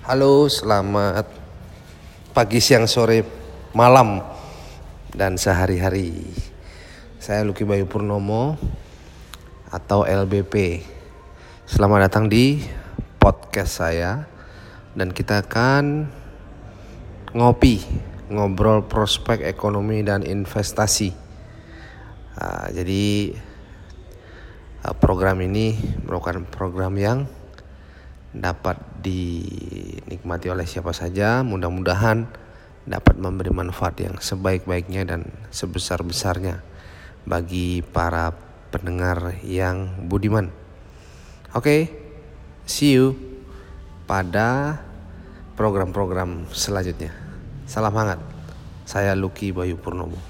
Halo, selamat pagi, siang, sore, malam, dan sehari-hari. Saya Luki Bayu Purnomo atau LBP. Selamat datang di podcast saya dan kita akan ngopi, ngobrol prospek ekonomi dan investasi. Uh, jadi uh, program ini merupakan program yang dapat dinikmati oleh siapa saja. Mudah-mudahan dapat memberi manfaat yang sebaik-baiknya dan sebesar-besarnya bagi para pendengar yang budiman. Oke, okay, see you pada program-program selanjutnya. Salam hangat. Saya Lucky Bayu Purnomo.